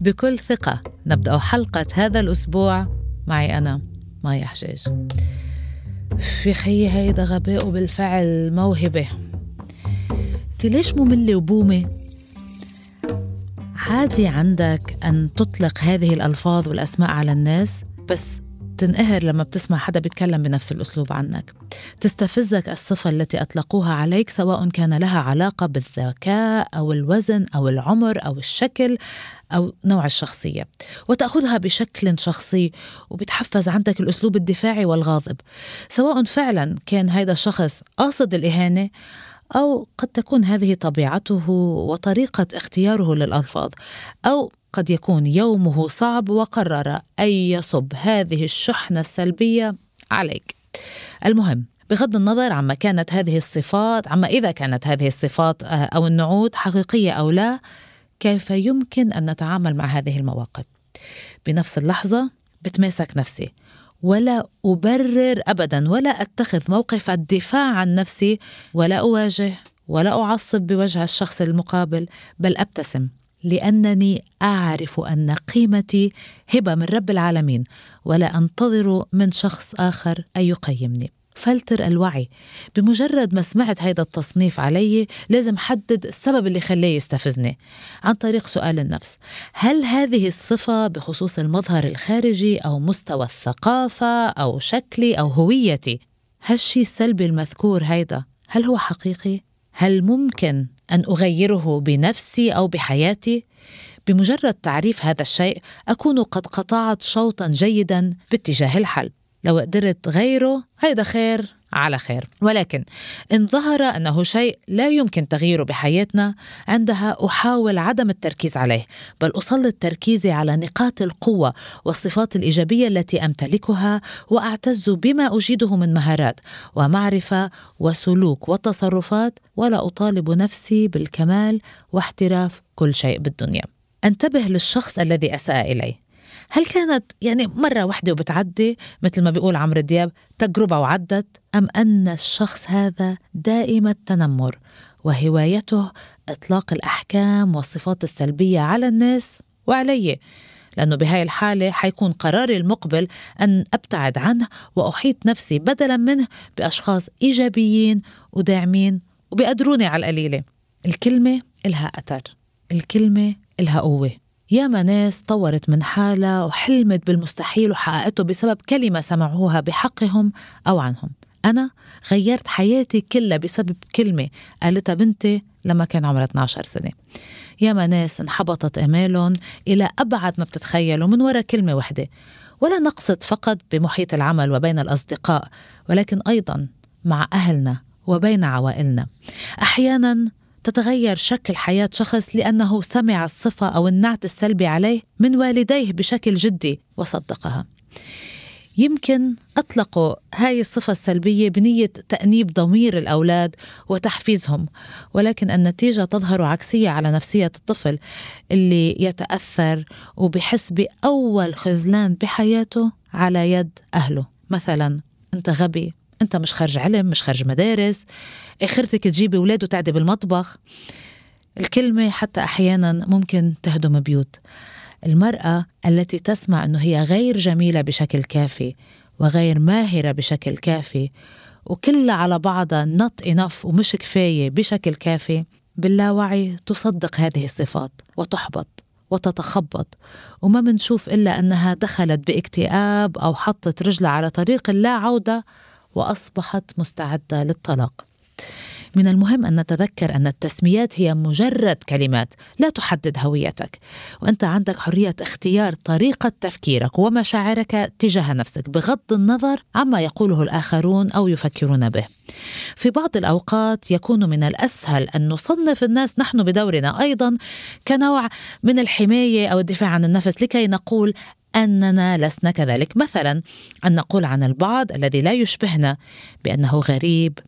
بكل ثقة. نبدأ حلقة هذا الأسبوع معي أنا مايا حجاج. في خيي هيدا غباء وبالفعل موهبة. انت ليش مملة وبومة؟ عادي عندك أن تطلق هذه الألفاظ والأسماء على الناس بس تنقهر لما بتسمع حدا بيتكلم بنفس الأسلوب عنك. تستفزك الصفة التي أطلقوها عليك سواء كان لها علاقة بالذكاء أو الوزن أو العمر أو الشكل أو نوع الشخصية. وتأخذها بشكل شخصي وبتحفز عندك الأسلوب الدفاعي والغاضب. سواء فعلا كان هذا الشخص قاصد الإهانة أو قد تكون هذه طبيعته وطريقة اختياره للألفاظ. أو قد يكون يومه صعب وقرر أن يصب هذه الشحنة السلبية عليك. المهم بغض النظر عما كانت هذه الصفات عما إذا كانت هذه الصفات آه، أو النعوت حقيقية أو لا كيف يمكن أن نتعامل مع هذه المواقف؟ بنفس اللحظة بتماسك نفسي. ولا أبرر أبدا ولا أتخذ موقف الدفاع عن نفسي ولا أواجه ولا أعصب بوجه الشخص المقابل بل أبتسم. لأنني أعرف أن قيمتي هبة من رب العالمين ولا أنتظر من شخص آخر أن يقيمني. فلتر الوعي. بمجرد ما سمعت هيدا التصنيف علي لازم حدد السبب اللي خليه يستفزني. عن طريق سؤال النفس. هل هذه الصفة بخصوص المظهر الخارجي أو مستوى الثقافة أو شكلي أو هويتي؟ هالشي السلبي المذكور هيدا؟ هل هو حقيقي؟ هل ممكن أن أغيره بنفسي أو بحياتي؟ بمجرد تعريف هذا الشيء أكون قد قطعت شوطا جيدا باتجاه الحل. لو قدرت غيره هيدا خير. على خير. ولكن إن ظهر أنه شيء لا يمكن تغييره بحياتنا عندها أحاول عدم التركيز عليه بل أسلط تركيزي على نقاط القوة والصفات الإيجابية التي أمتلكها وأعتز بما أجيده من مهارات ومعرفة وسلوك وتصرفات ولا أطالب نفسي بالكمال واحتراف كل شيء بالدنيا. انتبه للشخص الذي أساء إليه. هل كانت يعني مرة واحدة وبتعدي مثل ما بيقول عمرو دياب تجربة وعدت أم أن الشخص هذا دائم التنمر وهوايته إطلاق الأحكام والصفات السلبية على الناس وعلي؟ لأنه بهاي الحالة حيكون قراري المقبل أن أبتعد عنه وأحيط نفسي بدلا منه بأشخاص إيجابيين وداعمين وبيقدروني على القليلة. الكلمة إلها أثر الكلمة إلها قوة. ياما ناس طورت من حالها وحلمت بالمستحيل وحققته بسبب كلمة سمعوها بحقهم أو عنهم. أنا غيرت حياتي كلها بسبب كلمة قالتها بنتي لما كان عمرها 12 سنة. ياما ناس انحبطت آمالهم إلى أبعد ما بتتخيلوا من وراء كلمة وحدة. ولا نقصد فقط بمحيط العمل وبين الأصدقاء ولكن أيضا مع أهلنا وبين عوائلنا. أحيانا تتغير شكل حياة شخص لأنه سمع الصفة أو النعت السلبي عليه من والديه بشكل جدي وصدقها. يمكن أطلقوا هاي الصفة السلبية بنية تأنيب ضمير الأولاد وتحفيزهم ولكن النتيجة تظهر عكسية على نفسية الطفل اللي يتأثر وبحس بأول خذلان بحياته على يد أهله. مثلا أنت غبي أنت مش خارج علم مش خارج مدارس آخرتك تجيبي أولاد وتعدي بالمطبخ. الكلمة حتى أحيانا ممكن تهدم بيوت. المرأة التي تسمع إنه هي غير جميلة بشكل كافي وغير ماهرة بشكل كافي وكلها على بعضها نط انف ومش كفاية بشكل كافي باللاوعي تصدق هذه الصفات وتحبط وتتخبط. وما منشوف إلا أنها دخلت باكتئاب أو حطت رجلها على طريق لا عودة وأصبحت مستعدة للطلاق. من المهم أن نتذكر أن التسميات هي مجرد كلمات لا تحدد هويتك. وأنت عندك حرية اختيار طريقة تفكيرك ومشاعرك تجاه نفسك بغض النظر عما يقوله الآخرون أو يفكرون به. في بعض الأوقات يكون من الأسهل أن نصنف الناس نحن بدورنا. أيضا كنوع من الحماية أو الدفاع عن النفس لكي نقول أننا لسنا كذلك. مثلا أن نقول عن البعض الذي لا يشبهنا بأنه غريب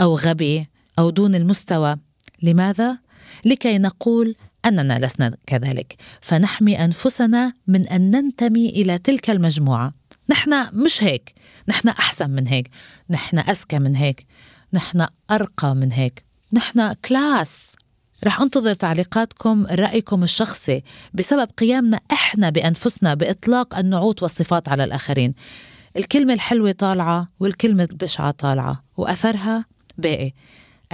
أو غبي أو دون المستوى. لماذا؟ لكي نقول أننا لسنا كذلك. فنحمي أنفسنا من أن ننتمي إلى تلك المجموعة. نحن مش هيك. نحن أحسن من هيك. نحن اذكى من هيك. نحن أرقى من هيك. نحن كلاس رح أنتظر تعليقاتكم رأيكم الشخصي بسبب قيامنا إحنا بأنفسنا بإطلاق النعوت والصفات على الآخرين. الكلمة الحلوة طالعة والكلمة البشعة طالعة وأثرها باقي.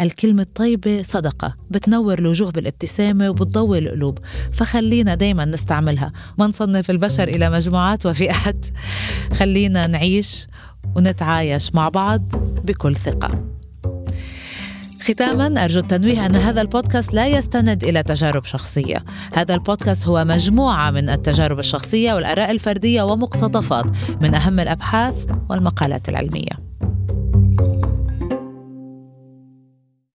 الكلمة الطيبة صدقة بتنور الوجوه بالابتسامة وبتضوي القلوب فخلينا دايما نستعملها. ما نصنف البشر إلى مجموعات وفئات. خلينا نعيش ونتعايش مع بعض بكل ثقة. ختاما أرجو التنويه أن هذا البودكاست لا يستند إلى تجارب شخصية. هذا البودكاست هو مجموعة من التجارب الشخصية والآراء الفردية ومقتطفات من أهم الأبحاث والمقالات العلمية.